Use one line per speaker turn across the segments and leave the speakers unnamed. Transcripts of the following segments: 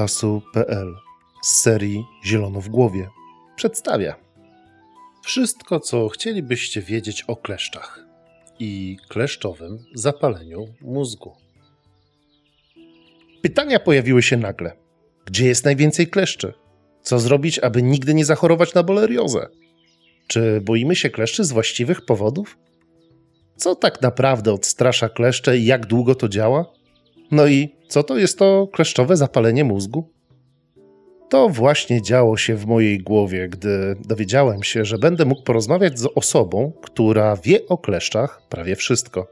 lasu.pl z serii Zielono w głowie przedstawia wszystko, co chcielibyście wiedzieć o kleszczach i kleszczowym zapaleniu mózgu. Pytania pojawiły się nagle. Gdzie jest najwięcej kleszczy? Co zrobić, aby nigdy nie zachorować na boleriozę? Czy boimy się kleszczy z właściwych powodów? Co tak naprawdę odstrasza kleszcze i jak długo to działa? No i co to jest to kleszczowe zapalenie mózgu? To właśnie działo się w mojej głowie, gdy dowiedziałem się, że będę mógł porozmawiać z osobą, która wie o kleszczach prawie wszystko,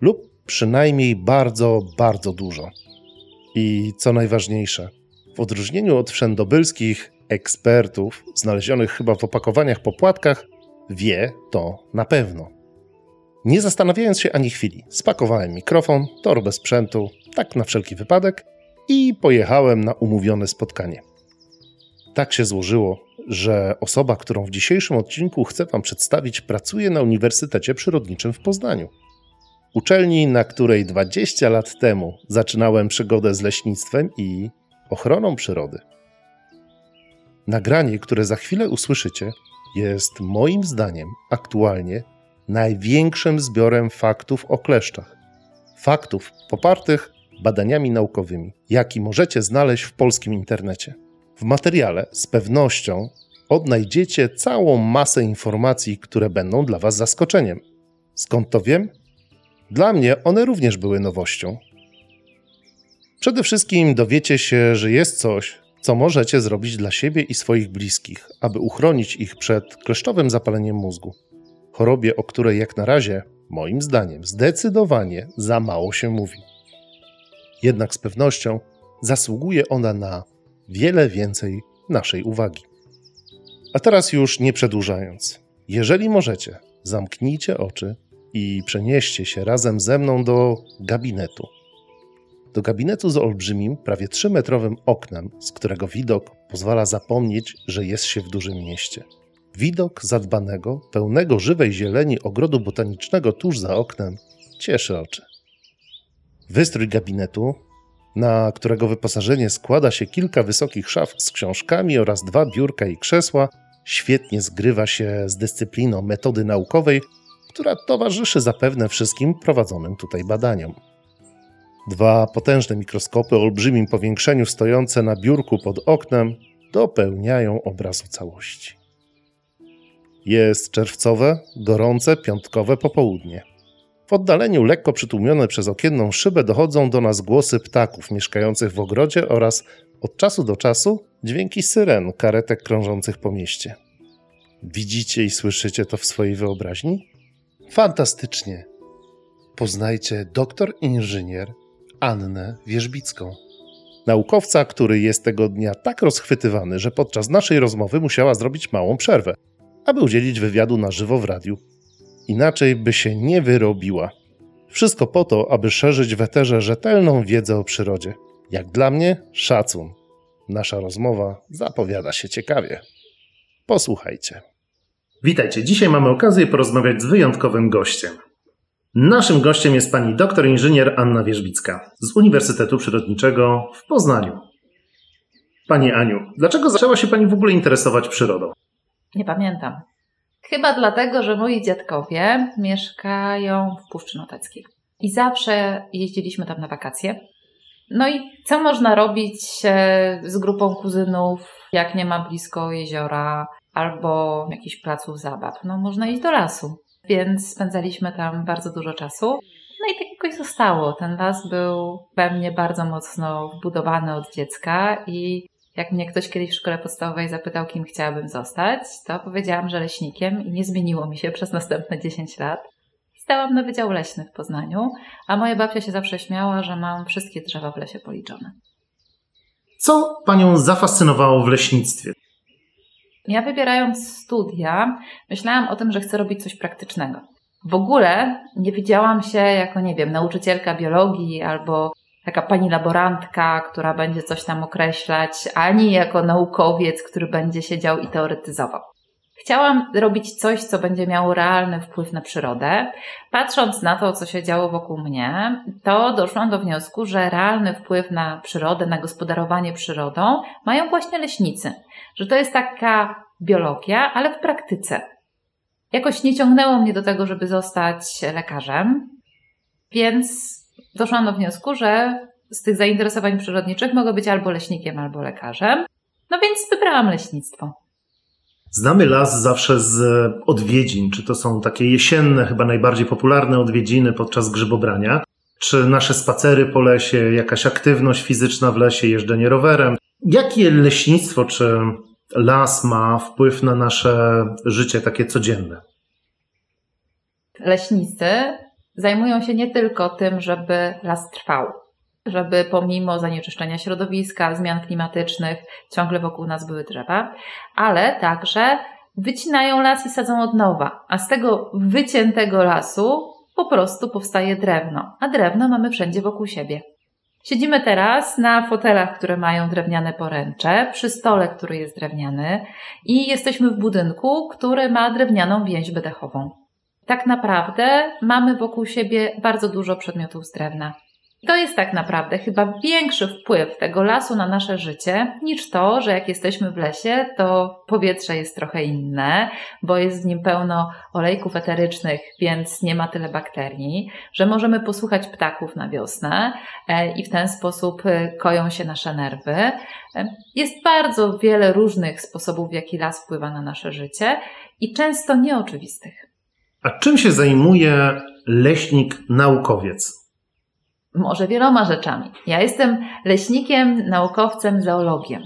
lub przynajmniej bardzo, bardzo dużo. I co najważniejsze, w odróżnieniu od wszędobylskich ekspertów, znalezionych chyba w opakowaniach po płatkach, wie to na pewno. Nie zastanawiając się ani chwili, spakowałem mikrofon, torbę sprzętu, tak na wszelki wypadek i pojechałem na umówione spotkanie. Tak się złożyło, że osoba, którą w dzisiejszym odcinku chcę Wam przedstawić, pracuje na Uniwersytecie Przyrodniczym w Poznaniu. Uczelni, na której 20 lat temu zaczynałem przygodę z leśnictwem i ochroną przyrody. Nagranie, które za chwilę usłyszycie, jest moim zdaniem aktualnie największym zbiorem faktów o kleszczach. Faktów popartych badaniami naukowymi, jaki możecie znaleźć w polskim internecie. W materiale z pewnością odnajdziecie całą masę informacji, które będą dla Was zaskoczeniem. Skąd to wiem? Dla mnie one również były nowością. Przede wszystkim dowiecie się, że jest coś, co możecie zrobić dla siebie i swoich bliskich, aby uchronić ich przed kleszczowym zapaleniem mózgu. Chorobie, o której jak na razie, moim zdaniem, zdecydowanie za mało się mówi. Jednak z pewnością zasługuje ona na wiele więcej naszej uwagi. A teraz już nie przedłużając, jeżeli możecie, zamknijcie oczy i przenieście się razem ze mną do gabinetu. Do gabinetu z olbrzymim, prawie 3-metrowym oknem, z którego widok pozwala zapomnieć, że jest się w dużym mieście. Widok zadbanego, pełnego żywej zieleni ogrodu botanicznego tuż za oknem cieszy oczy. Wystrój gabinetu, na którego wyposażenie składa się kilka wysokich szaf z książkami oraz dwa biurka i krzesła, świetnie zgrywa się z dyscypliną metody naukowej, która towarzyszy zapewne wszystkim prowadzonym tutaj badaniom. Dwa potężne mikroskopy o olbrzymim powiększeniu stojące na biurku pod oknem dopełniają obrazu całości. Jest czerwcowe, gorące, piątkowe popołudnie. W oddaleniu, lekko przytłumione przez okienną szybę, dochodzą do nas głosy ptaków mieszkających w ogrodzie oraz od czasu do czasu dźwięki syren karetek krążących po mieście. Widzicie i słyszycie to w swojej wyobraźni? Fantastycznie! Poznajcie doktor inżynier Annę Wierzbicką. Naukowca, który jest tego dnia tak rozchwytywany, że podczas naszej rozmowy musiała zrobić małą przerwę, aby udzielić wywiadu na żywo w radiu. Inaczej by się nie wyrobiła. Wszystko po to, aby szerzyć w eterze rzetelną wiedzę o przyrodzie. Jak dla mnie, szacun. Nasza rozmowa zapowiada się ciekawie. Posłuchajcie. Witajcie. Dzisiaj mamy okazję porozmawiać z wyjątkowym gościem. Naszym gościem jest pani doktor inżynier Anna Wierzbicka z Uniwersytetu Przyrodniczego w Poznaniu. Pani Aniu, dlaczego zaczęła się pani w ogóle interesować przyrodą?
Nie pamiętam. Chyba dlatego, że moi dziadkowie mieszkają w Puszczy Noteckiej. I zawsze jeździliśmy tam na wakacje. No i co można robić e, z grupą kuzynów, jak nie ma blisko jeziora albo jakichś placów zabaw? No można iść do lasu więc spędzaliśmy tam bardzo dużo czasu. No i tak jakoś zostało. Ten las był we mnie bardzo mocno wbudowany od dziecka i jak mnie ktoś kiedyś w szkole podstawowej zapytał, kim chciałabym zostać, to powiedziałam, że leśnikiem i nie zmieniło mi się przez następne 10 lat. Stałam na Wydział Leśny w Poznaniu, a moja babcia się zawsze śmiała, że mam wszystkie drzewa w lesie policzone.
Co panią zafascynowało w leśnictwie?
Ja wybierając studia, myślałam o tym, że chcę robić coś praktycznego. W ogóle nie widziałam się jako, nie wiem, nauczycielka biologii albo taka pani laborantka, która będzie coś tam określać, ani jako naukowiec, który będzie siedział i teoretyzował. Chciałam robić coś, co będzie miało realny wpływ na przyrodę. Patrząc na to, co się działo wokół mnie, to doszłam do wniosku, że realny wpływ na przyrodę, na gospodarowanie przyrodą mają właśnie leśnicy. Że to jest taka biologia, ale w praktyce. Jakoś nie ciągnęło mnie do tego, żeby zostać lekarzem, więc doszłam do wniosku, że z tych zainteresowań przyrodniczych mogę być albo leśnikiem, albo lekarzem. No więc wybrałam leśnictwo.
Znamy las zawsze z odwiedzin. Czy to są takie jesienne, chyba najbardziej popularne odwiedziny podczas grzybobrania? Czy nasze spacery po lesie, jakaś aktywność fizyczna w lesie, jeżdżenie rowerem? Jakie leśnictwo czy las ma wpływ na nasze życie takie codzienne?
Leśnicy zajmują się nie tylko tym, żeby las trwał, żeby pomimo zanieczyszczenia środowiska, zmian klimatycznych, ciągle wokół nas były drzewa, ale także wycinają las i sadzą od nowa, a z tego wyciętego lasu po prostu powstaje drewno, a drewno mamy wszędzie wokół siebie. Siedzimy teraz na fotelach, które mają drewniane poręcze, przy stole, który jest drewniany i jesteśmy w budynku, który ma drewnianą więźbę dechową. Tak naprawdę mamy wokół siebie bardzo dużo przedmiotów z drewna. To jest tak naprawdę chyba większy wpływ tego lasu na nasze życie niż to, że jak jesteśmy w lesie, to powietrze jest trochę inne, bo jest w nim pełno olejków eterycznych, więc nie ma tyle bakterii, że możemy posłuchać ptaków na wiosnę e, i w ten sposób e, koją się nasze nerwy. E, jest bardzo wiele różnych sposobów, w jaki las wpływa na nasze życie i często nieoczywistych.
A czym się zajmuje leśnik naukowiec?
może wieloma rzeczami. Ja jestem leśnikiem, naukowcem, zoologiem.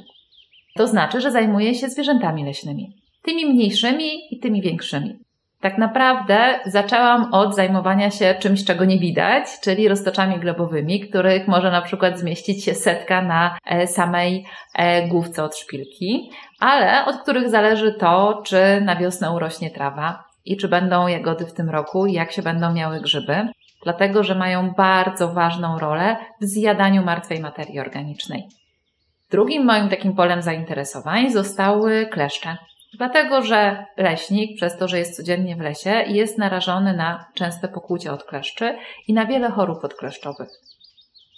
To znaczy, że zajmuję się zwierzętami leśnymi. Tymi mniejszymi i tymi większymi. Tak naprawdę zaczęłam od zajmowania się czymś, czego nie widać, czyli roztoczami globowymi, których może na przykład zmieścić się setka na e, samej e, główce od szpilki, ale od których zależy to, czy na wiosnę urośnie trawa i czy będą jagody w tym roku, jak się będą miały grzyby dlatego że mają bardzo ważną rolę w zjadaniu martwej materii organicznej. Drugim moim takim polem zainteresowań zostały kleszcze. Dlatego, że leśnik, przez to, że jest codziennie w lesie, jest narażony na częste pokłucie od kleszczy i na wiele chorób odkleszczowych.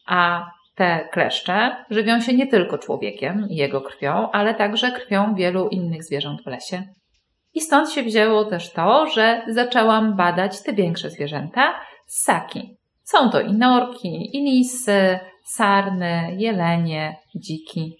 A te kleszcze żywią się nie tylko człowiekiem i jego krwią, ale także krwią wielu innych zwierząt w lesie. I stąd się wzięło też to, że zaczęłam badać te większe zwierzęta, ssaki. Są to i norki, i lisy, sarny, jelenie, dziki.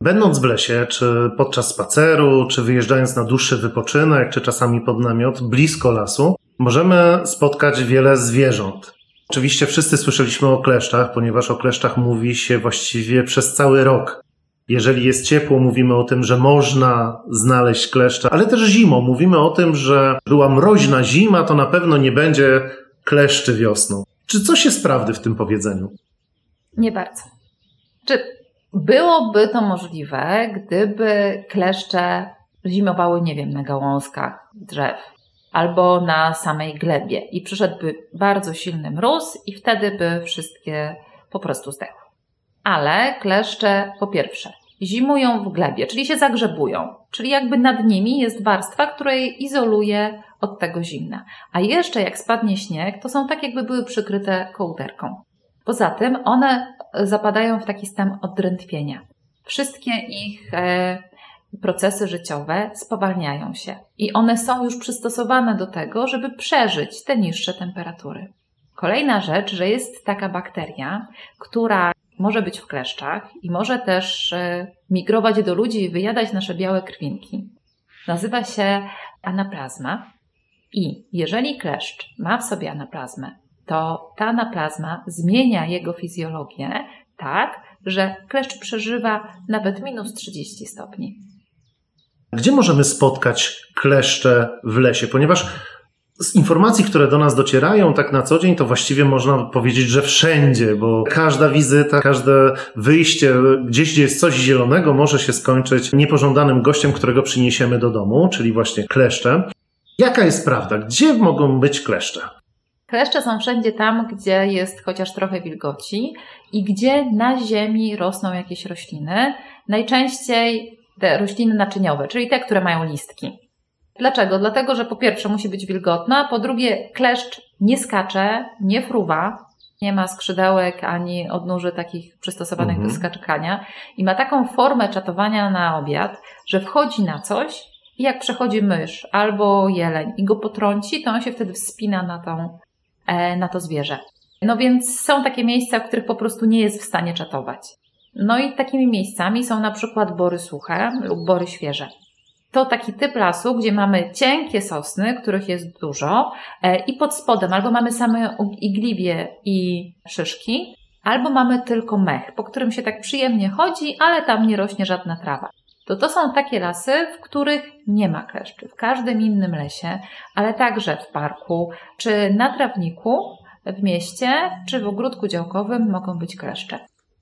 Będąc w lesie, czy podczas spaceru, czy wyjeżdżając na dłuższy wypoczynek, czy czasami pod namiot, blisko lasu, możemy spotkać wiele zwierząt. Oczywiście wszyscy słyszeliśmy o kleszczach, ponieważ o kleszczach mówi się właściwie przez cały rok. Jeżeli jest ciepło, mówimy o tym, że można znaleźć kleszcza, ale też zimą. Mówimy o tym, że była mroźna zima, to na pewno nie będzie kleszczy wiosną. Czy coś jest prawdy w tym powiedzeniu?
Nie bardzo. Czy byłoby to możliwe, gdyby kleszcze zimowały, nie wiem, na gałązkach drzew albo na samej glebie i przyszedłby bardzo silny mróz i wtedy by wszystkie po prostu zdechły. Ale kleszcze po pierwsze zimują w glebie, czyli się zagrzebują, czyli jakby nad nimi jest warstwa, która je izoluje od tego zimna. A jeszcze jak spadnie śnieg, to są tak jakby były przykryte kołderką. Poza tym one zapadają w taki stan odrętwienia. Wszystkie ich e, procesy życiowe spowalniają się i one są już przystosowane do tego, żeby przeżyć te niższe temperatury. Kolejna rzecz, że jest taka bakteria, która może być w kleszczach i może też e, migrować do ludzi i wyjadać nasze białe krwinki. Nazywa się anaplazma i jeżeli kleszcz ma w sobie anaplazmę, to ta anaplazma zmienia jego fizjologię tak, że kleszcz przeżywa nawet minus 30 stopni.
Gdzie możemy spotkać kleszcze w lesie? Ponieważ z informacji, które do nas docierają tak na co dzień, to właściwie można powiedzieć, że wszędzie, bo każda wizyta, każde wyjście gdzieś, gdzie jest coś zielonego, może się skończyć niepożądanym gościem, którego przyniesiemy do domu, czyli właśnie kleszczem. Jaka jest prawda? Gdzie mogą być kleszcze?
Kleszcze są wszędzie tam, gdzie jest chociaż trochę wilgoci i gdzie na ziemi rosną jakieś rośliny. Najczęściej te rośliny naczyniowe, czyli te, które mają listki. Dlaczego? Dlatego, że po pierwsze musi być wilgotna, po drugie kleszcz nie skacze, nie fruwa, nie ma skrzydełek ani odnóży takich przystosowanych mhm. do skakania i ma taką formę czatowania na obiad, że wchodzi na coś i jak przechodzi mysz albo jeleń i go potrąci, to on się wtedy wspina na, tą, e, na to zwierzę. No więc są takie miejsca, w których po prostu nie jest w stanie czatować. No i takimi miejscami są na przykład bory suche lub bory świeże. To taki typ lasu, gdzie mamy cienkie sosny, których jest dużo e, i pod spodem albo mamy same igliwie i szyszki, albo mamy tylko mech, po którym się tak przyjemnie chodzi, ale tam nie rośnie żadna trawa. To to są takie lasy, w których nie ma kleszczy. W każdym innym lesie, ale także w parku czy na trawniku, w mieście czy w ogródku działkowym mogą być kleszcze.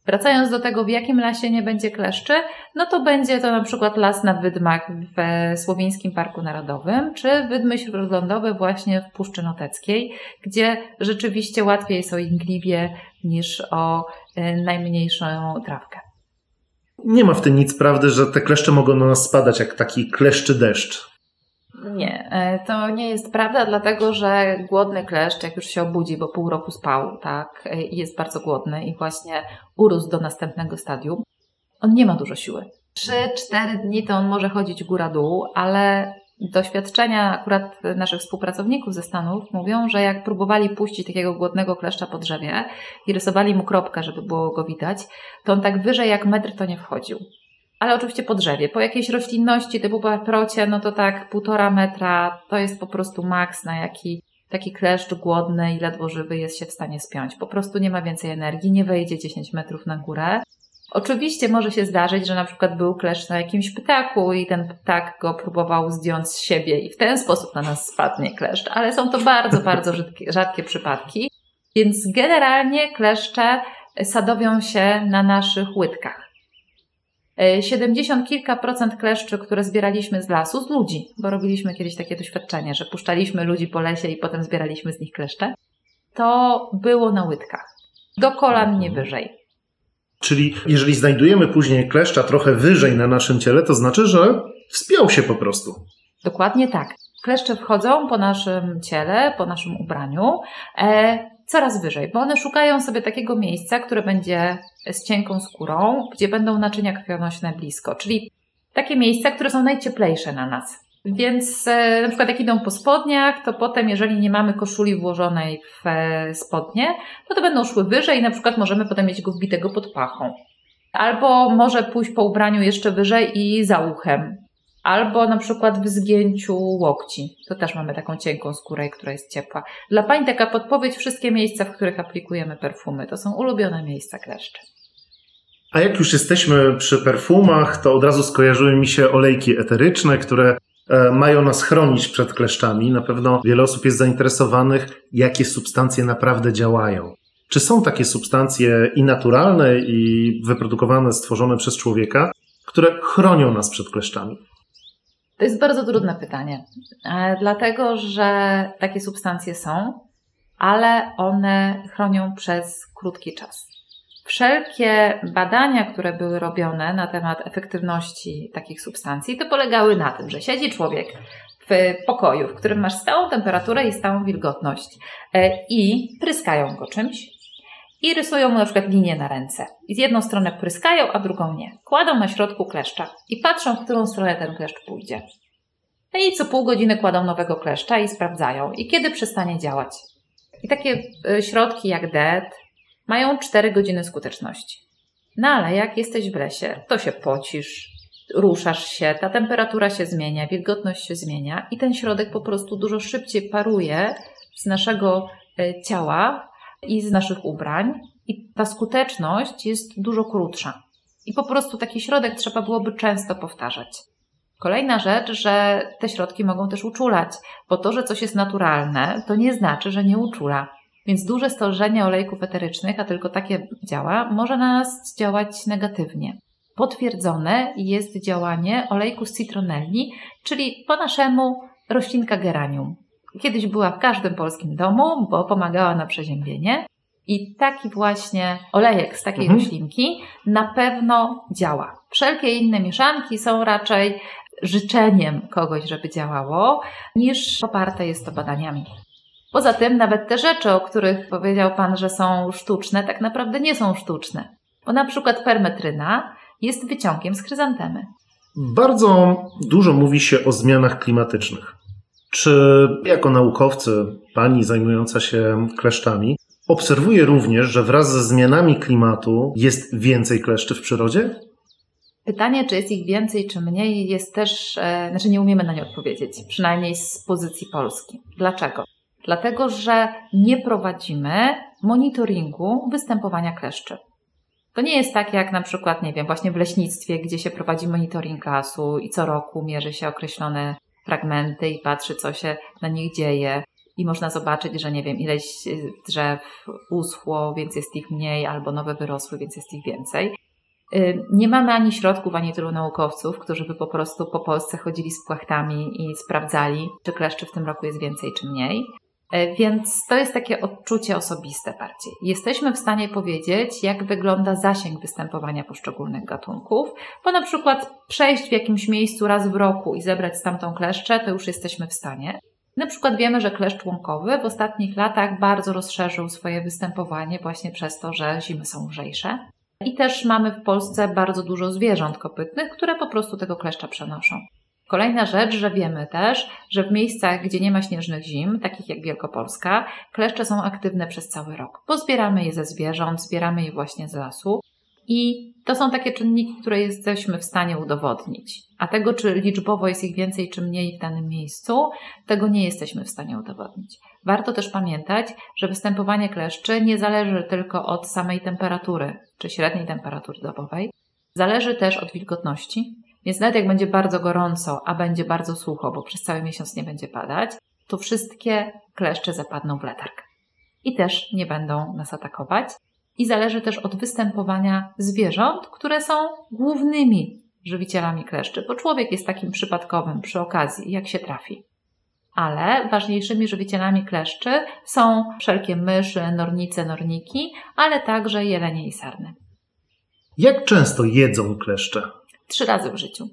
Wracając do tego, w jakim lasie nie będzie kleszczy, no to będzie to na przykład las na Wydmach w Słowińskim Parku Narodowym, czy Wydmy Śródlądowe właśnie w Puszczy Noteckiej, gdzie rzeczywiście łatwiej jest o ingliwie niż o y, najmniejszą trawkę.
Nie ma w tym nic prawdy, że te kleszcze mogą na nas spadać jak taki kleszczy deszcz.
Nie, e, to nie jest prawda, dlatego że głodny kleszcz, jak już się obudzi, bo pół roku spał, tak, e, jest bardzo głodny i właśnie urósł do następnego stadium, on nie ma dużo siły. 3-4 dni to on może chodzić góra-dół, ale doświadczenia akurat naszych współpracowników ze Stanów mówią, że jak próbowali puścić takiego głodnego kleszcza po drzewie i rysowali mu kropkę, żeby było go widać, to on tak wyżej jak metr to nie wchodził ale oczywiście po drzewie. Po jakiejś roślinności typu paprocie, no to tak półtora metra to jest po prostu maks, na jaki taki kleszcz głodny i ledwo żywy jest się w stanie spiąć. Po prostu nie ma więcej energii, nie wejdzie 10 metrów na górę. Oczywiście może się zdarzyć, że na przykład był kleszcz na jakimś ptaku i ten ptak go próbował zdjąć z siebie i w ten sposób na nas spadnie kleszcz, ale są to bardzo, bardzo rzadkie, rzadkie przypadki. Więc generalnie kleszcze sadowią się na naszych łydkach. 70 e, kilka procent kleszczy, które zbieraliśmy z lasu, z ludzi, bo robiliśmy kiedyś takie doświadczenie, że puszczaliśmy ludzi po lesie i potem zbieraliśmy z nich kleszcze, to było na łydkach. Do kolan, nie wyżej.
Czyli jeżeli znajdujemy później kleszcza trochę wyżej na naszym ciele, to znaczy, że wspiął się po prostu.
Dokładnie tak. Kleszcze wchodzą po naszym ciele, po naszym ubraniu. E, coraz wyżej, bo one szukają sobie takiego miejsca, które będzie z cienką skórą, gdzie będą naczynia krwionośne blisko, czyli takie miejsca, które są najcieplejsze na nas. Więc e, na przykład jak idą po spodniach, to potem jeżeli nie mamy koszuli włożonej w e, spodnie, no to będą szły wyżej i na przykład możemy potem mieć go wbitego pod pachą. Albo może pójść po ubraniu jeszcze wyżej i za uchem albo na przykład w zgięciu łokci. To też mamy taką cienką skórę, która jest ciepła. Dla pań taka podpowiedź, wszystkie miejsca, w których aplikujemy perfumy, to są ulubione miejsca kleszczy.
A jak już jesteśmy przy perfumach, to od razu skojarzyły mi się olejki eteryczne, które e, mają nas chronić przed kleszczami. Na pewno wiele osób jest zainteresowanych, jakie substancje naprawdę działają. Czy są takie substancje i naturalne, i wyprodukowane, stworzone przez człowieka, które chronią nas przed kleszczami?
To jest bardzo trudne pytanie, e, dlatego że takie substancje są, ale one chronią przez krótki czas. Wszelkie badania, które były robione na temat efektywności takich substancji, to polegały na tym, że siedzi człowiek w pokoju, w którym masz stałą temperaturę i stałą wilgotność e, i pryskają go czymś, i rysują mu na przykład linię na ręce. I z jedną stronę pryskają, a drugą nie. Kładą na środku kleszcza i patrzą, w którą stronę ten kleszcz pójdzie. No i co pół godziny kładą nowego kleszcza i sprawdzają, i kiedy przestanie działać. I takie y, środki jak DET mają 4 godziny skuteczności. No ale jak jesteś w lesie, to się pocisz, ruszasz się, ta temperatura się zmienia, wilgotność się zmienia i ten środek po prostu dużo szybciej paruje z naszego y, ciała i z naszych ubrań, i ta skuteczność jest dużo krótsza. I po prostu taki środek trzeba byłoby często powtarzać. Kolejna rzecz, że te środki mogą też uczulać, bo to, że coś jest naturalne, to nie znaczy, że nie uczula. Więc duże stężenie olejków eterycznych, a tylko takie działa, może na nas działać negatywnie. Potwierdzone jest działanie olejku z citronelli, czyli po naszemu roślinka geranium. Kiedyś była w każdym polskim domu, bo pomagała na przeziębienie. I taki właśnie olejek z takiej mhm. roślinki na pewno działa. Wszelkie inne mieszanki są raczej życzeniem kogoś, żeby działało, niż poparte jest to badaniami. Poza tym, nawet te rzeczy, o których powiedział Pan, że są sztuczne, tak naprawdę nie są sztuczne. Bo na przykład permetryna jest wyciągiem z chryzantemy.
Bardzo dużo mówi się o zmianach klimatycznych. Czy jako naukowcy, pani zajmująca się kleszczami, obserwuje również, że wraz ze zmianami klimatu jest więcej kleszczy w przyrodzie?
Pytanie, czy jest ich więcej, czy mniej, jest też, e, znaczy nie umiemy na nie odpowiedzieć, przynajmniej z pozycji Polski. Dlaczego? Dlatego, że nie prowadzimy monitoringu występowania kleszczy. To nie jest tak jak na przykład, nie wiem, właśnie w leśnictwie, gdzie się prowadzi monitoring lasu i co roku mierzy się określone fragmenty i patrzy, co się na nich dzieje. I można zobaczyć, że nie wiem, ileś drzew uschło, więc jest ich mniej, albo nowe wyrosły, więc jest ich więcej. Y, nie mamy ani środków, ani tylu naukowców, którzy by po prostu po Polsce chodzili z płachtami i sprawdzali, czy kleszczy w tym roku jest więcej, czy mniej. E, więc to jest takie odczucie osobiste bardziej. Jesteśmy w stanie powiedzieć, jak wygląda zasięg występowania poszczególnych gatunków, bo na przykład przejść w jakimś miejscu raz w roku i zebrać stamtąd kleszcze, to już jesteśmy w stanie. Na przykład wiemy, że kleszcz łąkowy w ostatnich latach bardzo rozszerzył swoje występowanie właśnie przez to, że zimy są lżejsze. I też mamy w Polsce bardzo dużo zwierząt kopytnych, które po prostu tego kleszcza przenoszą. Kolejna rzecz, że wiemy też, że w miejscach, gdzie nie ma śnieżnych zim, takich jak Wielkopolska, kleszcze są aktywne przez cały rok, bo zbieramy je ze zwierząt, zbieramy je właśnie z lasu. I to są takie czynniki, które jesteśmy w stanie udowodnić. A tego, czy liczbowo jest ich więcej czy mniej w danym miejscu, tego nie jesteśmy w stanie udowodnić. Warto też pamiętać, że występowanie kleszczy nie zależy tylko od samej temperatury, czy średniej temperatury dobowej. Zależy też od wilgotności, więc nawet jak będzie bardzo gorąco, a będzie bardzo sucho, bo przez cały miesiąc nie będzie padać, to wszystkie kleszcze zapadną w letarg. I też nie będą nas atakować. I zależy też od występowania zwierząt, które są głównymi żywicielami kleszczy, bo człowiek jest takim przypadkowym przy okazji, jak się trafi. Ale ważniejszymi żywicielami kleszczy są wszelkie myszy, nornice, norniki, ale także jelenie i sarny. Jak często jedzą kleszcze? Trzy razy w życiu.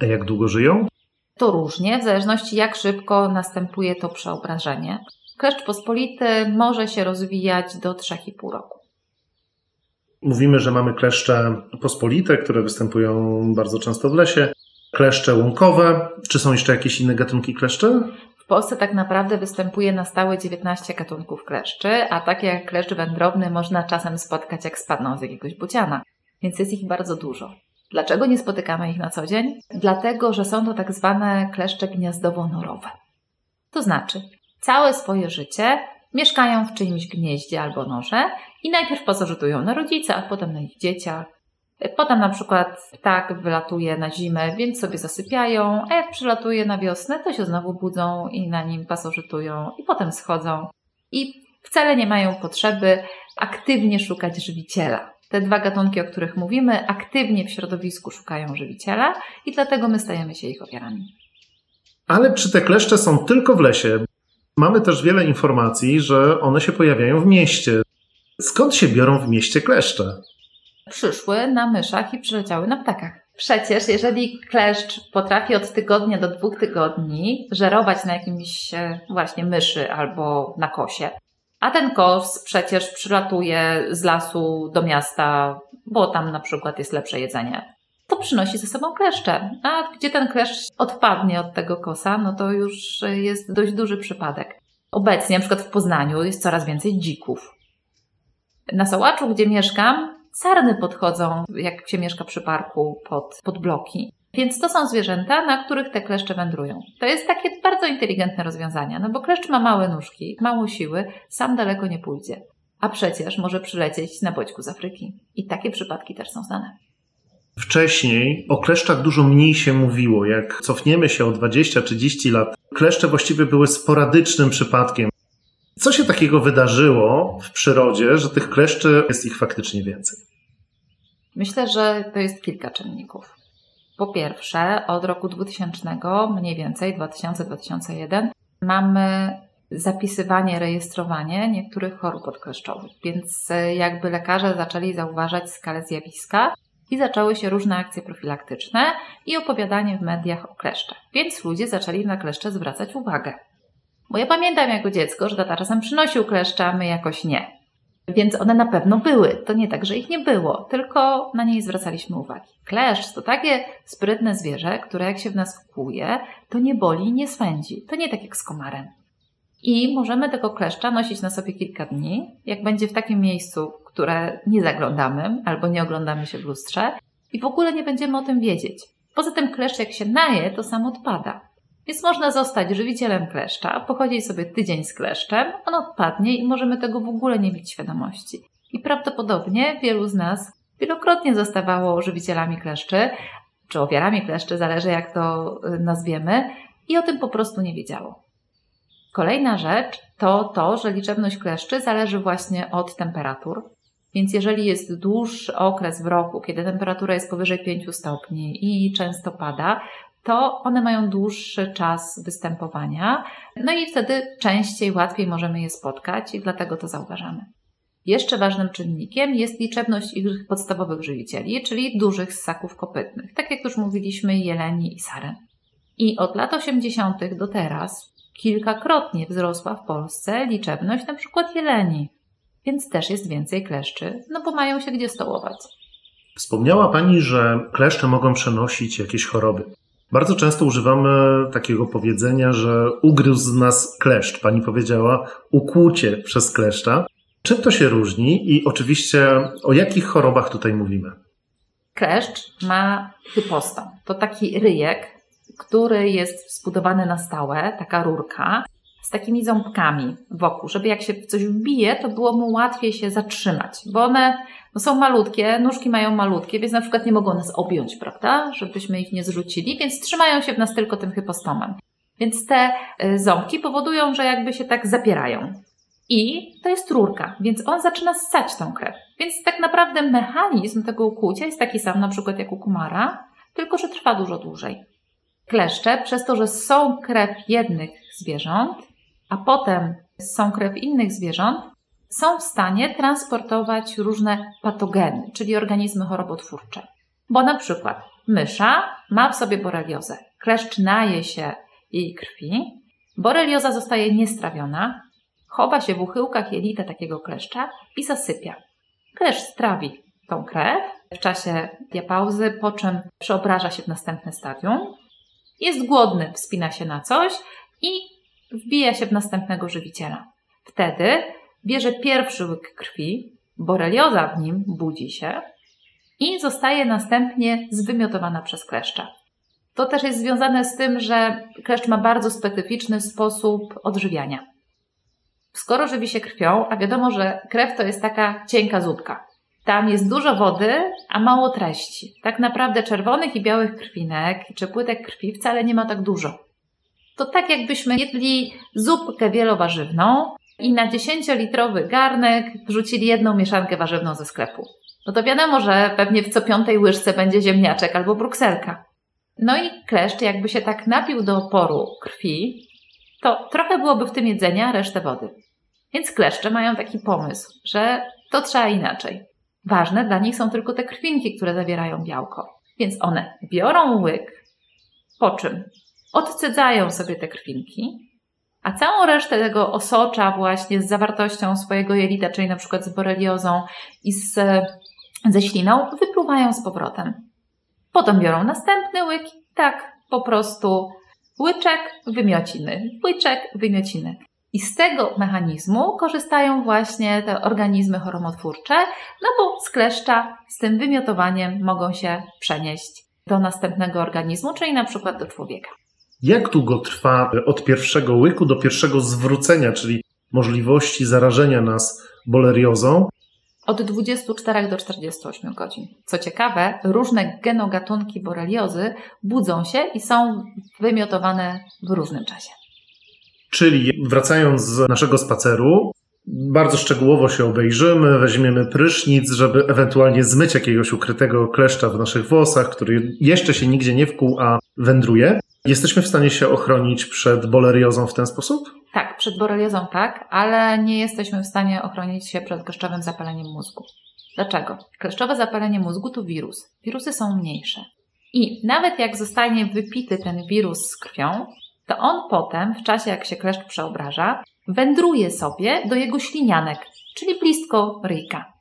A jak długo żyją?
To różnie, w zależności jak szybko następuje to przeobrażenie. Kleszcz pospolity może się rozwijać do 3,5 roku.
Mówimy, że mamy kleszcze pospolite, które występują bardzo często w lesie. Kleszcze łąkowe. Czy są jeszcze jakieś inne gatunki kleszcze?
W Polsce tak naprawdę występuje na stałe 19 gatunków kleszczy, a takie jak kleszcz wędrowny można czasem spotkać jak spadną z jakiegoś buciana, więc jest ich bardzo dużo. Dlaczego nie spotykamy ich na co dzień? Dlatego, że są to tak zwane kleszcze gniazdowo-norowe. To znaczy, całe swoje życie mieszkają w czyimś gnieździe albo norze i najpierw pasożytują na rodzicach, potem na ich dzieciach. Potem na przykład ptak wylatuje na zimę, więc sobie zasypiają, a jak przylatuje na wiosnę, to się znowu budzą i na nim pasożytują i potem schodzą. I wcale nie mają potrzeby aktywnie szukać żywiciela. Te dwa gatunki, o których mówimy, aktywnie w środowisku szukają żywiciela i dlatego my stajemy się ich ofiarami.
Ale czy te kleszcze są tylko w lesie? Mamy też wiele informacji, że one się pojawiają w mieście. Skąd się biorą w mieście kleszcze?
Przyszły na myszach i przyleciały na ptakach. Przecież jeżeli kleszcz potrafi od tygodnia do dwóch tygodni żerować na jakimś e, właśnie myszy albo na kosie, a ten kos przecież przylatuje z lasu do miasta, bo tam na przykład jest lepsze jedzenie. To przynosi ze sobą kleszcze. A gdzie ten kleszcz odpadnie od tego kosa, no to już jest dość duży przypadek. Obecnie, na przykład w Poznaniu, jest coraz więcej dzików. Na Sołaczu, gdzie mieszkam, sarny podchodzą, jak się mieszka przy parku, pod, pod bloki. Więc to są zwierzęta, na których te kleszcze wędrują. To jest takie bardzo inteligentne rozwiązanie, no bo kleszcz ma małe nóżki, mało siły, sam daleko nie pójdzie. A przecież może przylecieć na bodźku z Afryki. I takie przypadki też są znane.
Wcześniej o kleszczach dużo mniej się mówiło. Jak cofniemy się o 20-30 lat, kleszcze właściwie były sporadycznym przypadkiem. Co się takiego wydarzyło w przyrodzie, że tych kleszczy jest ich faktycznie więcej?
Myślę, że to jest kilka czynników. Po pierwsze, od roku 2000, mniej więcej 2000-2001, mamy zapisywanie, rejestrowanie niektórych chorób odkleszczowych. Więc e, jakby lekarze zaczęli zauważać skalę zjawiska i zaczęły się różne akcje profilaktyczne i opowiadanie w mediach o kleszczach. Więc ludzie zaczęli na kleszcze zwracać uwagę. Bo ja pamiętam jako dziecko, że tata czasem przynosił kleszcze, a my jakoś nie. Więc one na pewno były. To nie tak, że ich nie było, tylko na nie zwracaliśmy uwagi. Kleszcz to takie sprytne zwierzę, które jak się w nas wkłuje, to nie boli i nie swędzi. To nie tak jak z komarem. I możemy tego kleszcza nosić na sobie kilka dni, jak będzie w takim miejscu, które nie zaglądamy albo nie oglądamy się w lustrze i w ogóle nie będziemy o tym wiedzieć. Poza tym kleszcz jak się naje, to sam odpada. Więc można zostać żywicielem kleszcza, pochodzić sobie tydzień z kleszczem, on odpadnie i możemy tego w ogóle nie mieć świadomości. I prawdopodobnie wielu z nas wielokrotnie zostawało żywicielami kleszczy, czy ofiarami kleszczy, zależy jak to y, nazwiemy, i o tym po prostu nie wiedziało. Kolejna rzecz to to, że liczebność kleszczy zależy właśnie od temperatur. Więc jeżeli jest dłuższy okres w roku, kiedy temperatura jest powyżej 5 stopni i często pada, to one mają dłuższy czas występowania, no i wtedy częściej, łatwiej możemy je spotkać i dlatego to zauważamy. Jeszcze ważnym czynnikiem jest liczebność ich podstawowych żywicieli, czyli dużych ssaków kopytnych, tak jak już mówiliśmy, jeleni i saren. I od lat 80. do teraz kilkakrotnie wzrosła w Polsce liczebność przykład jeleni, więc też jest więcej kleszczy, no bo mają się gdzie stołować.
Wspomniała Pani, że kleszcze mogą przenosić jakieś choroby. Bardzo często używamy takiego powiedzenia, że ugryzł nas kleszcz. Pani powiedziała ukłucie przez kleszcza. Czym to się różni i oczywiście o jakich chorobach tutaj mówimy?
Kleszcz ma hypostom. To taki ryjek, który jest zbudowany na stałe, taka rurka, z takimi ząbkami wokół, żeby jak się w coś wbije, to było mu łatwiej się zatrzymać, bo one no są malutkie, nóżki mają malutkie, więc na przykład nie mogą nas objąć, prawda, żebyśmy ich nie zrzucili, więc trzymają się w nas tylko tym hypostomem. Więc te y, ząbki powodują, że jakby się tak zapierają. I to jest rurka, więc on zaczyna ssać tą krew. Więc tak naprawdę mechanizm tego ukłucia jest taki sam na przykład jak u kumara, tylko że trwa dużo dłużej. Kleszcze, przez to, że są krew jednych zwierząt, a potem są krew innych zwierząt, są w stanie transportować różne patogeny, czyli organizmy chorobotwórcze. Bo na przykład mysza ma w sobie boreliozę. Kleszcz naje się jej krwi, borelioza zostaje niestrawiona, chowa się w uchyłkach jelita takiego kleszcza i zasypia. Kleszcz strawi tą krew w czasie diapauzy, po czym przeobraża się w następne stadium. Jest głodny, wspina się na coś i wbija się w następnego żywiciela. Wtedy bierze pierwszy łyk krwi, borelioza w nim budzi się i zostaje następnie zwymiotowana przez kleszcza. To też jest związane z tym, że kleszcz ma bardzo specyficzny sposób odżywiania. Skoro żywi się krwią, a wiadomo, że krew to jest taka cienka zupka. Tam jest dużo wody, a mało treści. Tak naprawdę czerwonych i białych krwinek czy płytek krwi wcale nie ma tak dużo. To tak jakbyśmy jedli zupkę wielowarzywną i na 10-litrowy garnek wrzucili jedną mieszankę warzywną ze sklepu. No to wiadomo, że pewnie w co piątej łyżce będzie ziemniaczek albo brukselka. No i kleszcz jakby się tak napił do oporu krwi, to trochę byłoby w tym jedzenia, resztę wody. Więc kleszcze mają taki pomysł, że to trzeba inaczej. Ważne dla nich są tylko te krwinki, które zawierają białko. Więc one biorą łyk, po czym odcedzają sobie te krwinki, a całą resztę tego osocza właśnie z zawartością swojego jelita, czyli na przykład z boreliozą i z, ze śliną, wypluwają z powrotem. Potem biorą następny łyk, tak po prostu łyczek, wymiociny, łyczek, wymiociny. I z tego mechanizmu korzystają właśnie te organizmy choromotwórcze, no bo z kleszcza z tym wymiotowaniem mogą się przenieść do następnego organizmu, czyli na przykład do człowieka.
Jak długo trwa od pierwszego łyku do pierwszego zwrócenia, czyli możliwości zarażenia nas boleriozą?
Od 24 do 48 godzin. Co ciekawe, różne genogatunki boreliozy budzą się i są wymiotowane w różnym czasie.
Czyli wracając z naszego spaceru, bardzo szczegółowo się obejrzymy, weźmiemy prysznic, żeby ewentualnie zmyć jakiegoś ukrytego kleszcza w naszych włosach, który jeszcze się nigdzie nie wkuł, a wędruje. Jesteśmy w stanie się ochronić przed boleriozą w ten sposób?
Tak, przed boreliozą tak, ale nie jesteśmy w stanie ochronić się przed kleszczowym zapaleniem mózgu. Dlaczego? Kleszczowe zapalenie mózgu to wirus. Wirusy są mniejsze. I nawet jak zostanie wypity ten wirus z krwią, to on potem, w czasie jak się kleszcz przeobraża, wędruje sobie do jego ślinianek, czyli blisko ryjka.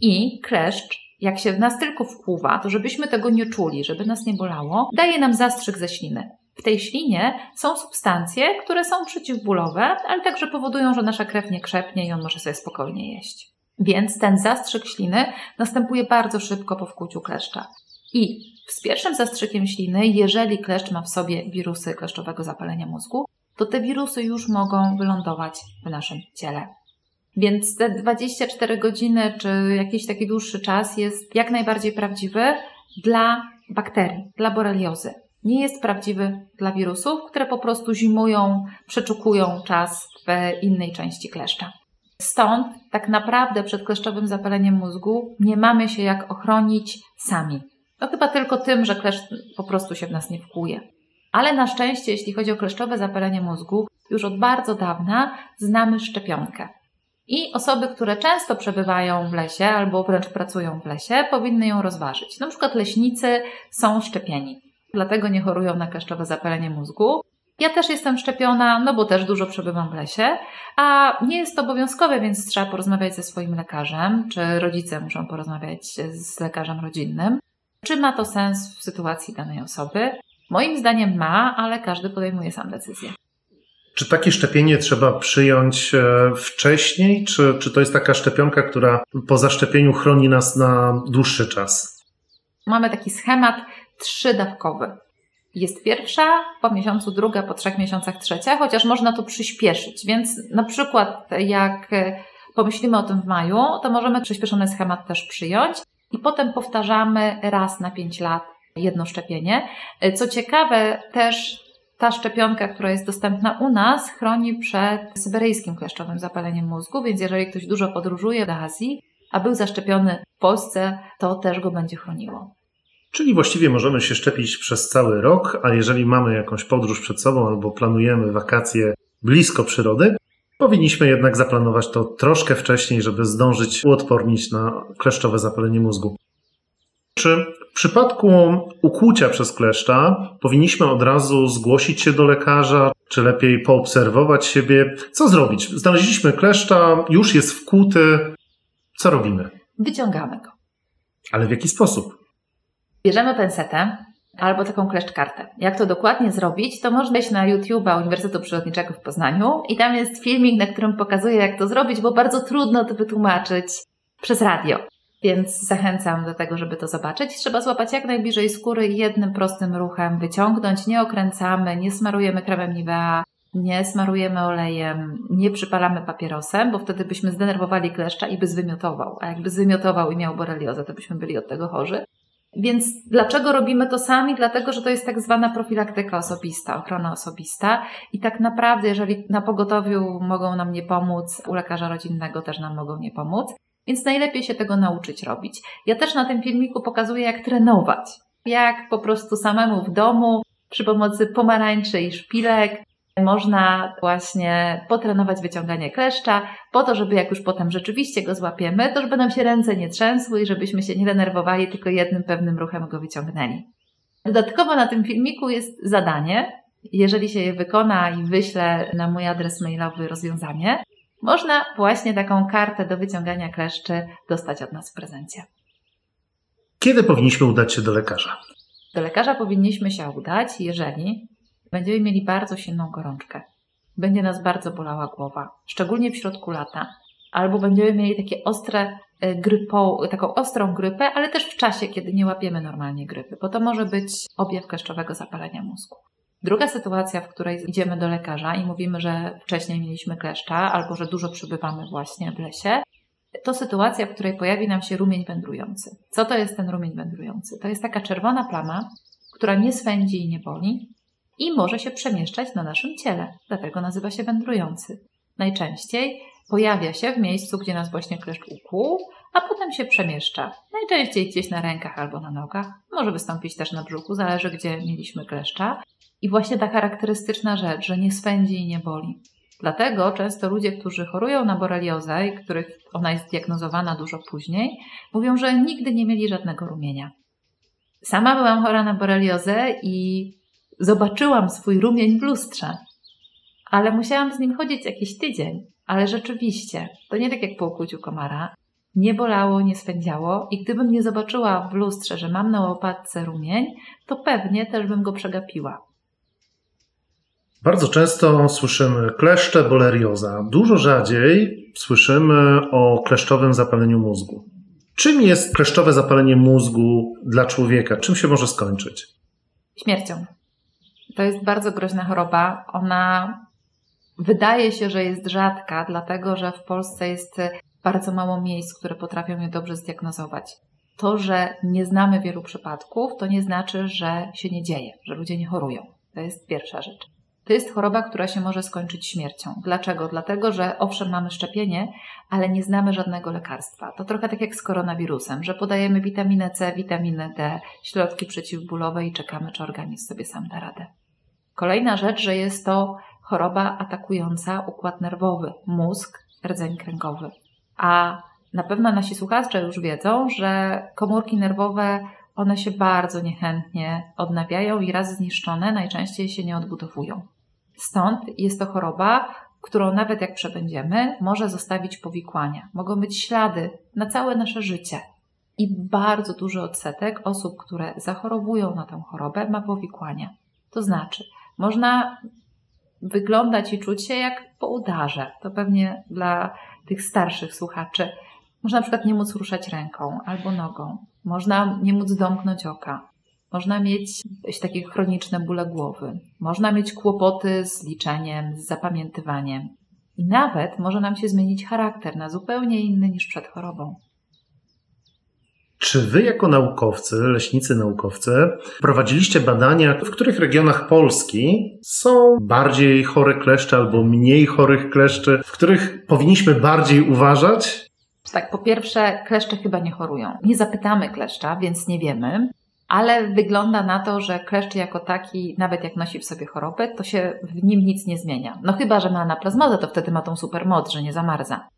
I kleszcz, jak się w nas tylko wpływa, to żebyśmy tego nie czuli, żeby nas nie bolało, daje nam zastrzyk ze śliny. W tej ślinie są substancje, które są przeciwbólowe, ale także powodują, że nasza krew nie krzepnie i on może sobie spokojnie jeść. Więc ten zastrzyk śliny następuje bardzo szybko po wkłuciu kleszcza. I z pierwszym zastrzykiem śliny, jeżeli kleszcz ma w sobie wirusy kleszczowego zapalenia mózgu, to te wirusy już mogą wylądować w naszym ciele. Więc te 24 godziny czy jakiś taki dłuższy czas jest jak najbardziej prawdziwy dla bakterii, dla boreliozy. Nie jest prawdziwy dla wirusów, które po prostu zimują, przeczukują czas w innej części kleszcza. Stąd tak naprawdę przed kleszczowym zapaleniem mózgu nie mamy się jak ochronić sami. To chyba tylko tym, że kleszcz po prostu się w nas nie wkłuje. Ale na szczęście, jeśli chodzi o kleszczowe zapalenie mózgu, już od bardzo dawna znamy szczepionkę. I osoby, które często przebywają w lesie albo wręcz pracują w lesie, powinny ją rozważyć. Na przykład leśnicy są szczepieni, dlatego nie chorują na kleszczowe zapalenie mózgu. Ja też jestem szczepiona, no bo też dużo przebywam w lesie, a nie jest to obowiązkowe, więc trzeba porozmawiać ze swoim lekarzem, czy rodzice muszą porozmawiać z lekarzem rodzinnym. Czy ma to sens w sytuacji danej osoby? Moim zdaniem ma, ale każdy podejmuje sam decyzję.
Czy takie szczepienie trzeba przyjąć e, wcześniej, czy, czy to jest taka szczepionka, która po zaszczepieniu chroni nas na dłuższy czas?
Mamy taki schemat trzydawkowy. Jest pierwsza, po miesiącu druga, po trzech miesiącach trzecia, chociaż można to przyspieszyć. Więc na przykład jak pomyślimy o tym w maju, to możemy przyspieszony schemat też przyjąć i potem powtarzamy raz na 5 lat jedno szczepienie. Co ciekawe, też ta szczepionka, która jest dostępna u nas, chroni przed syberyjskim kleszczowym zapaleniem mózgu, więc jeżeli ktoś dużo podróżuje do Azji, a był zaszczepiony w Polsce, to też go będzie chroniło.
Czyli właściwie możemy się szczepić przez cały rok, a jeżeli mamy jakąś podróż przed sobą albo planujemy wakacje blisko przyrody, powinniśmy jednak zaplanować to troszkę wcześniej, żeby zdążyć uodpornić na kleszczowe zapalenie mózgu. Czy w przypadku ukłucia przez kleszcza powinniśmy od razu zgłosić się do lekarza, czy lepiej poobserwować siebie? Co zrobić? Znaleźliśmy kleszcza, już jest wkłuty. Co robimy?
Wyciągamy go.
Ale w jaki sposób?
Bierzemy pensetę albo taką kleszczkartę. Jak to dokładnie zrobić, to można iść na YouTube'a Uniwersytetu Przyrodniczego w Poznaniu i tam jest filmik, na którym pokazuję, jak to zrobić, bo bardzo trudno to wytłumaczyć przez radio. Więc zachęcam do tego, żeby to zobaczyć. Trzeba złapać jak najbliżej skóry jednym prostym ruchem wyciągnąć. Nie okręcamy, nie smarujemy kremem Nivea, nie smarujemy olejem, nie przypalamy papierosem, bo wtedy byśmy zdenerwowali kleszcza i by zwymiotował. A jakby zwymiotował i miał boreliozę, to byśmy byli od tego chorzy. Więc dlaczego robimy to sami? Dlatego, że to jest tak zwana profilaktyka osobista, ochrona osobista. I tak naprawdę, jeżeli na pogotowiu mogą nam nie pomóc, u lekarza rodzinnego też nam mogą nie pomóc. Więc najlepiej się tego nauczyć robić. Ja też na tym filmiku pokazuję, jak trenować. Jak po prostu samemu w domu, przy pomocy pomarańczy i szpilek, można właśnie potrenować wyciąganie kleszcza, po to, żeby jak już potem rzeczywiście go złapiemy, to żeby nam się ręce nie trzęsły i żebyśmy się nie denerwowali, tylko jednym pewnym ruchem go wyciągnęli. Dodatkowo na tym filmiku jest zadanie. Jeżeli się je wykona i wyślę na mój adres mailowy rozwiązanie, można właśnie taką kartę do wyciągania kleszczy dostać od nas w prezencie.
Kiedy powinniśmy udać się do lekarza?
Do lekarza powinniśmy się udać, jeżeli będziemy mieli bardzo silną gorączkę, będzie nas bardzo bolała głowa, szczególnie w środku lata, albo będziemy mieli takie ostre e, grypą, taką ostrą grypę, ale też w czasie, kiedy nie łapiemy normalnie grypy, bo to może być objaw kleszczowego zapalenia mózgu. Druga sytuacja, w której idziemy do lekarza i mówimy, że wcześniej mieliśmy kleszcza albo że dużo przebywamy właśnie w lesie, to sytuacja, w której pojawi nam się rumień wędrujący. Co to jest ten rumień wędrujący? To jest taka czerwona plama, która nie swędzi i nie boli i może się przemieszczać na naszym ciele, dlatego nazywa się wędrujący. Najczęściej pojawia się w miejscu, gdzie nas właśnie kleszcz ukłuł, a potem się przemieszcza. Najczęściej gdzieś na rękach albo na nogach. Może wystąpić też na brzuchu, zależy gdzie mieliśmy kleszcza. I właśnie ta charakterystyczna rzecz, że nie swędzi i nie boli. Dlatego często ludzie, którzy chorują na boreliozę i których ona jest diagnozowana dużo później, mówią, że nigdy nie mieli żadnego rumienia. Sama byłam chora na boreliozę i zobaczyłam swój rumień w lustrze, ale musiałam z nim chodzić jakiś tydzień. Ale rzeczywiście, to nie tak jak po ukłuciu komara. Nie bolało, nie swędziało i gdybym nie zobaczyła w lustrze, że mam na łopatce rumień, to pewnie też bym go przegapiła.
Bardzo często słyszymy kleszcze, bolerioza. Dużo rzadziej słyszymy o kleszczowym zapaleniu mózgu. Czym jest kleszczowe zapalenie mózgu dla człowieka? Czym się może skończyć?
Śmiercią. To jest bardzo groźna choroba. Ona wydaje się, że jest rzadka, dlatego że w Polsce jest bardzo mało miejsc, które potrafią je dobrze zdiagnozować. To, że nie znamy wielu przypadków, to nie znaczy, że się nie dzieje, że ludzie nie chorują. To jest pierwsza rzecz. To jest choroba, która się może skończyć śmiercią. Dlaczego? Dlatego, że owszem, mamy szczepienie, ale nie znamy żadnego lekarstwa. To trochę tak jak z koronawirusem, że podajemy witaminę C, witaminę D, środki przeciwbólowe i czekamy, czy organizm sobie sam da radę. Kolejna rzecz, że jest to choroba atakująca układ nerwowy, mózg, rdzeń kręgowy. A na pewno nasi słuchacze już wiedzą, że komórki nerwowe one się bardzo niechętnie odnawiają i raz zniszczone najczęściej się nie odbudowują. Stąd jest to choroba, którą nawet jak przebędziemy, może zostawić powikłania. Mogą być ślady na całe nasze życie. I bardzo duży odsetek osób, które zachorowują na tę chorobę, ma powikłania. To znaczy, można wyglądać i czuć się jak po udarze. To pewnie dla tych starszych słuchaczy. Można na przykład nie móc ruszać ręką albo nogą. Można nie móc domknąć oka. Można mieć takie chroniczne bóle głowy. Można mieć kłopoty z liczeniem, z zapamiętywaniem. I nawet może nam się zmienić charakter na zupełnie inny niż przed chorobą.
Czy wy jako naukowcy, leśnicy naukowcy, prowadziliście badania, w których regionach Polski są bardziej chore kleszcze albo mniej chorych kleszczy, w których powinniśmy bardziej uważać?
Tak, po pierwsze, kleszcze chyba nie chorują. Nie zapytamy kleszcza, więc nie wiemy, ale wygląda na to, że kleszcz jako taki, nawet jak nosi w sobie chorobę, to się w nim nic nie zmienia. No chyba, że ma anaplazmozę, to wtedy ma tą supermoc, że nie zamarza.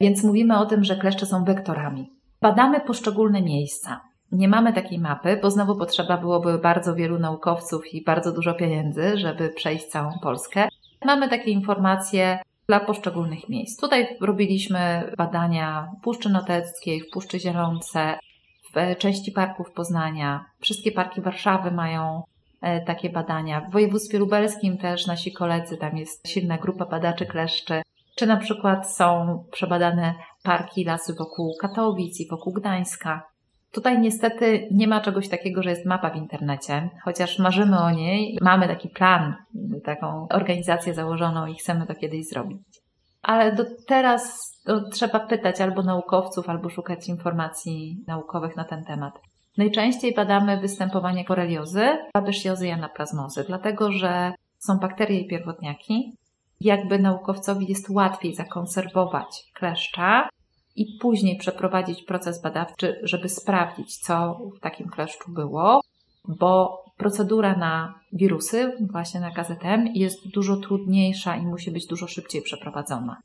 Więc mówimy o tym, że kleszcze są wektorami. Badamy poszczególne miejsca. Nie mamy takiej mapy, bo znowu potrzeba byłoby bardzo wielu naukowców i bardzo dużo pieniędzy, żeby przejść całą Polskę. Mamy takie informacje dla poszczególnych miejsc. Tutaj robiliśmy badania w Puszczy Noteckiej, w Puszczy Zielonce, w części parków Poznania. Wszystkie parki Warszawy mają e, takie badania. W województwie lubelskim też nasi koledzy, tam jest silna grupa badaczy kleszczy. Czy na przykład są przebadane parki, lasy wokół Katowic i wokół Gdańska. Tutaj niestety nie ma czegoś takiego, że jest mapa w internecie, chociaż marzymy o niej, mamy taki plan, taką organizację założoną i chcemy to kiedyś zrobić. Ale do teraz to trzeba pytać albo naukowców, albo szukać informacji naukowych na ten temat. Najczęściej badamy występowanie boreliozy, babesjozy i anaplazmozy, dlatego że są bakterie i pierwotniaki, jakby naukowcowi jest łatwiej zakonserwować kleszcza i później przeprowadzić proces badawczy, żeby sprawdzić, co w takim kleszczu było, bo procedura na wirusy, właśnie na KZM, jest dużo trudniejsza i musi być dużo szybciej przeprowadzona.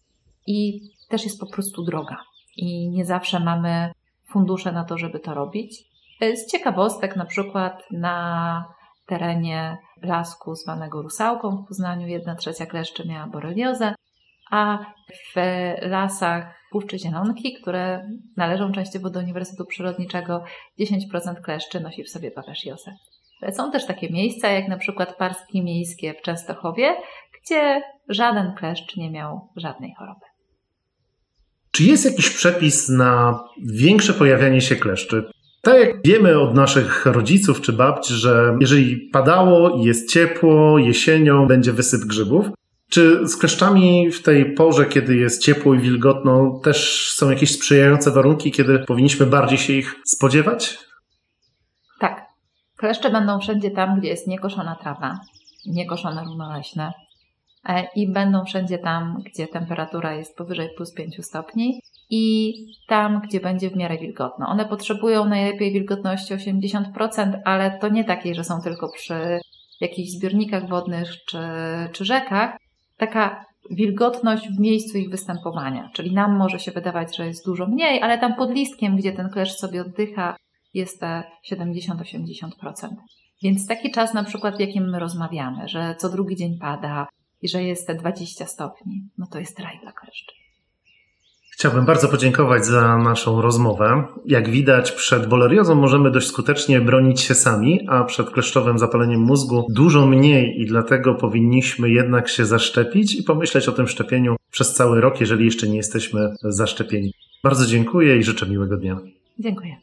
I też jest po prostu droga. I nie zawsze mamy fundusze na to, żeby to robić. Z ciekawostek, na przykład na terenie blasku zwanego Rusałką w Poznaniu jedna trzecia kleszczy miała boreliozę, a w lasach Puszczy Zielonki, które należą częściowo do Uniwersytetu Przyrodniczego, 10% kleszczy nosi w sobie papesziozę. Są też takie miejsca, jak na przykład Parski Miejskie w Częstochowie, gdzie żaden kleszcz nie miał żadnej choroby.
Czy jest jakiś przepis na większe pojawianie się kleszczy? Tak jak wiemy od naszych rodziców czy babci, że jeżeli padało i jest ciepło, jesienią będzie wysyp grzybów, czy z kleszczami w tej porze, kiedy jest ciepło i wilgotno, też są jakieś sprzyjające warunki, kiedy powinniśmy bardziej się ich spodziewać?
Tak. Kleszcze będą wszędzie tam, gdzie jest niekoszona trawa, niekoszone równoleśne e, i będą wszędzie tam, gdzie temperatura jest powyżej plus 5 stopni i tam, gdzie będzie w miarę wilgotno. One potrzebują najlepiej wilgotności 80%, ale to nie takiej, że są tylko przy jakichś zbiornikach wodnych czy, czy rzekach, taka wilgotność w miejscu ich występowania. Czyli nam może się wydawać, że jest dużo mniej, ale tam pod listkiem, gdzie ten kleszcz sobie oddycha, jest te 70-80%. Więc taki czas na przykład, w jakim my rozmawiamy, że co drugi dzień pada i że jest te 20 stopni, no to jest raj dla kleszczy.
Chciałbym bardzo podziękować za naszą rozmowę. Jak widać, przed boleriozą możemy dość skutecznie bronić się sami, a przed kleszczowym zapaleniem mózgu dużo mniej i dlatego powinniśmy jednak się zaszczepić i pomyśleć o tym szczepieniu przez cały rok, jeżeli jeszcze nie jesteśmy zaszczepieni. Bardzo dziękuję i życzę miłego dnia.
Dziękuję.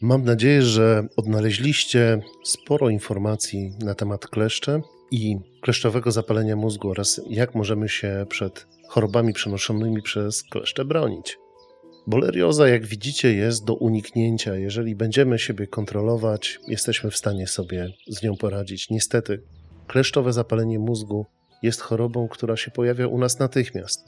Mam nadzieję, że odnaleźliście sporo informacji na temat kleszcze i kleszczowego zapalenia mózgu oraz jak możemy się przed chorobami przenoszonymi przez kleszcze bronić. Bolerioza, jak widzicie, jest do uniknięcia. Jeżeli będziemy siebie kontrolować, jesteśmy w stanie sobie z nią poradzić. Niestety, kleszczowe zapalenie mózgu jest chorobą, która się pojawia u nas natychmiast.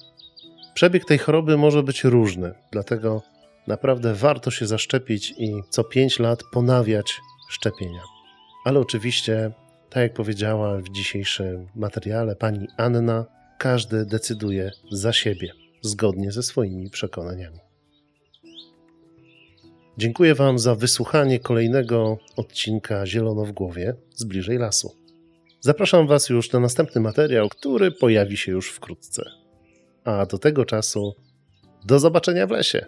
Przebieg tej choroby może być różny, dlatego naprawdę warto się zaszczepić i co 5 lat ponawiać szczepienia. Ale oczywiście, tak jak powiedziała w dzisiejszym materiale pani Anna, każdy decyduje za siebie, zgodnie ze swoimi przekonaniami. Dziękuję Wam za wysłuchanie kolejnego odcinka Zielono w głowie z bliżej lasu. Zapraszam Was już na następny materiał, który pojawi się już wkrótce. A do tego czasu do zobaczenia w lesie.